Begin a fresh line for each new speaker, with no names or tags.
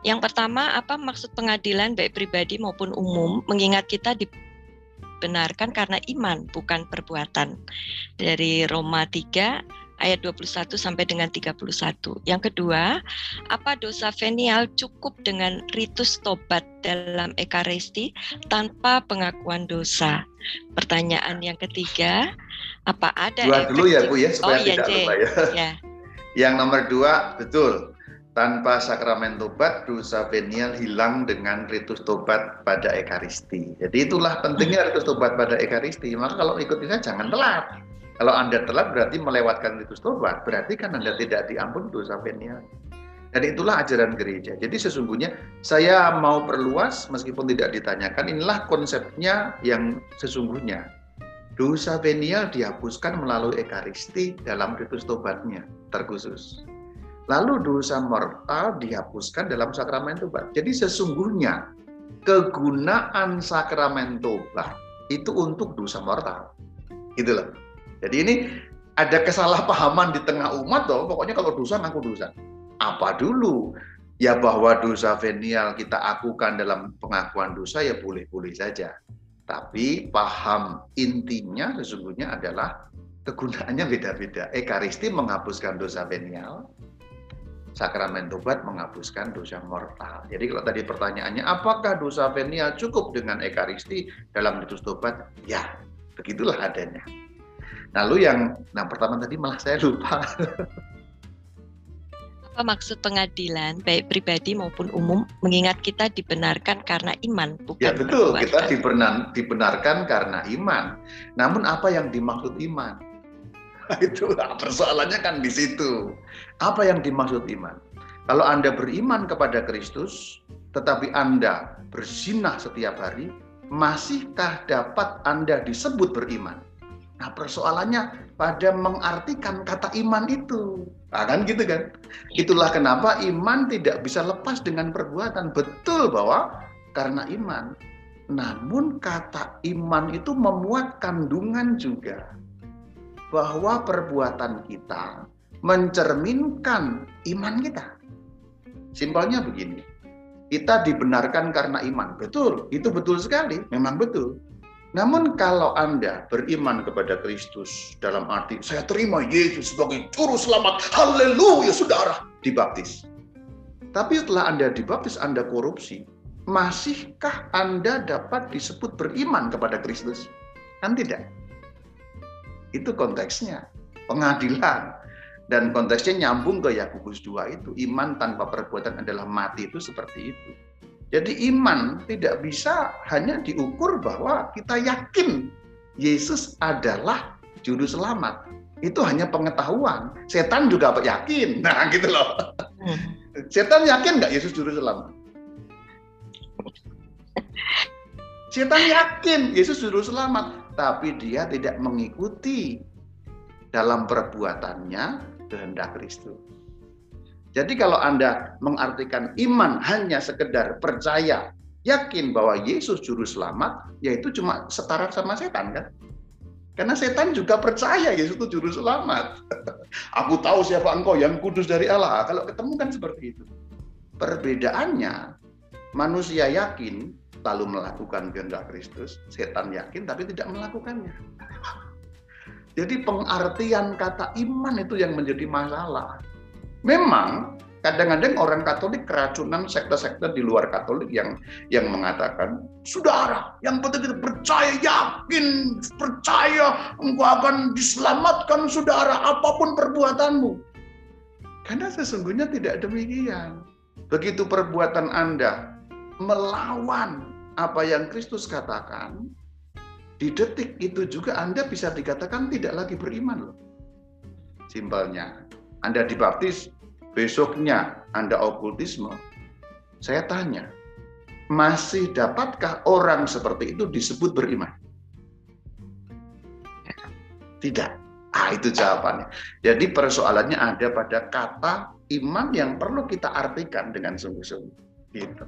Yang pertama, apa maksud pengadilan baik pribadi maupun umum mengingat kita dibenarkan karena iman bukan perbuatan. Dari Roma 3 ayat 21 sampai dengan 31. Yang kedua, apa dosa venial cukup dengan ritus tobat dalam ekaristi tanpa pengakuan dosa? Pertanyaan yang ketiga, apa ada
Dua dulu ya Bu ya supaya oh, iya, tidak lupa ya. ya. Yang nomor dua, betul. Tanpa sakramen tobat, dosa venial hilang dengan ritus tobat pada Ekaristi. Jadi itulah pentingnya ritus tobat pada Ekaristi. Maka kalau ikut ini jangan telat. Kalau Anda telat berarti melewatkan ritus tobat, berarti kan Anda tidak diampun dosa venial. Dan itulah ajaran gereja. Jadi sesungguhnya saya mau perluas meskipun tidak ditanyakan, inilah konsepnya yang sesungguhnya. Dosa venial dihapuskan melalui Ekaristi dalam ritus tobatnya terkhusus. Lalu dosa mortal dihapuskan dalam sakramen tobat. Jadi sesungguhnya kegunaan sakramen tobat itu untuk dosa mortal. Gitu loh. Jadi ini ada kesalahpahaman di tengah umat loh. Pokoknya kalau dosa ngaku dosa. Apa dulu? Ya bahwa dosa venial kita akukan dalam pengakuan dosa ya boleh-boleh saja. Tapi paham intinya sesungguhnya adalah kegunaannya beda-beda. Ekaristi menghapuskan dosa venial, sakramen tobat menghapuskan dosa mortal. Jadi kalau tadi pertanyaannya, apakah dosa venial cukup dengan ekaristi dalam ritus tobat? Ya, begitulah adanya. Lalu yang, nah pertama tadi malah saya lupa.
Apa maksud pengadilan, baik pribadi maupun umum, mengingat kita dibenarkan karena iman, bukan
Ya betul, perbuatan. kita dibenar, dibenarkan karena iman. Namun apa yang dimaksud iman? itu persoalannya kan di situ. Apa yang dimaksud iman? Kalau Anda beriman kepada Kristus, tetapi Anda bersinah setiap hari, masihkah dapat Anda disebut beriman? Nah persoalannya pada mengartikan kata iman itu. Nah, kan gitu kan? Itulah kenapa iman tidak bisa lepas dengan perbuatan. Betul bahwa karena iman. Namun kata iman itu memuat kandungan juga bahwa perbuatan kita mencerminkan iman kita. Simpelnya begini, kita dibenarkan karena iman. Betul, itu betul sekali, memang betul. Namun kalau Anda beriman kepada Kristus dalam arti saya terima Yesus sebagai juru selamat, haleluya saudara, dibaptis. Tapi setelah Anda dibaptis, Anda korupsi. Masihkah Anda dapat disebut beriman kepada Kristus? Kan tidak. Itu konteksnya. Pengadilan. Dan konteksnya nyambung ke Yakobus 2 itu. Iman tanpa perbuatan adalah mati itu seperti itu. Jadi iman tidak bisa hanya diukur bahwa kita yakin Yesus adalah juru selamat. Itu hanya pengetahuan. Setan juga yakin. Nah gitu loh. Hmm. Setan yakin nggak Yesus juru selamat? Setan yakin Yesus juru selamat tapi dia tidak mengikuti dalam perbuatannya kehendak Kristus. Jadi kalau Anda mengartikan iman hanya sekedar percaya, yakin bahwa Yesus juru selamat, yaitu cuma setara sama setan kan? Karena setan juga percaya Yesus itu juru selamat. Aku tahu siapa engkau yang kudus dari Allah. Kalau ketemu kan seperti itu. Perbedaannya, manusia yakin lalu melakukan kehendak Kristus, setan yakin tapi tidak melakukannya. Jadi pengartian kata iman itu yang menjadi masalah. Memang kadang-kadang orang Katolik keracunan sekte-sekte di luar Katolik yang yang mengatakan, saudara, yang penting itu percaya, yakin, percaya engkau akan diselamatkan saudara apa pun perbuatanmu. Karena sesungguhnya tidak demikian. Begitu perbuatan Anda melawan apa yang Kristus katakan, di detik itu juga Anda bisa dikatakan tidak lagi beriman loh. Simpelnya, Anda dibaptis, besoknya Anda okultisme. Saya tanya, masih dapatkah orang seperti itu disebut beriman? Tidak. Ah, itu jawabannya. Jadi persoalannya ada pada kata iman yang perlu kita artikan dengan sungguh-sungguh. Gitu.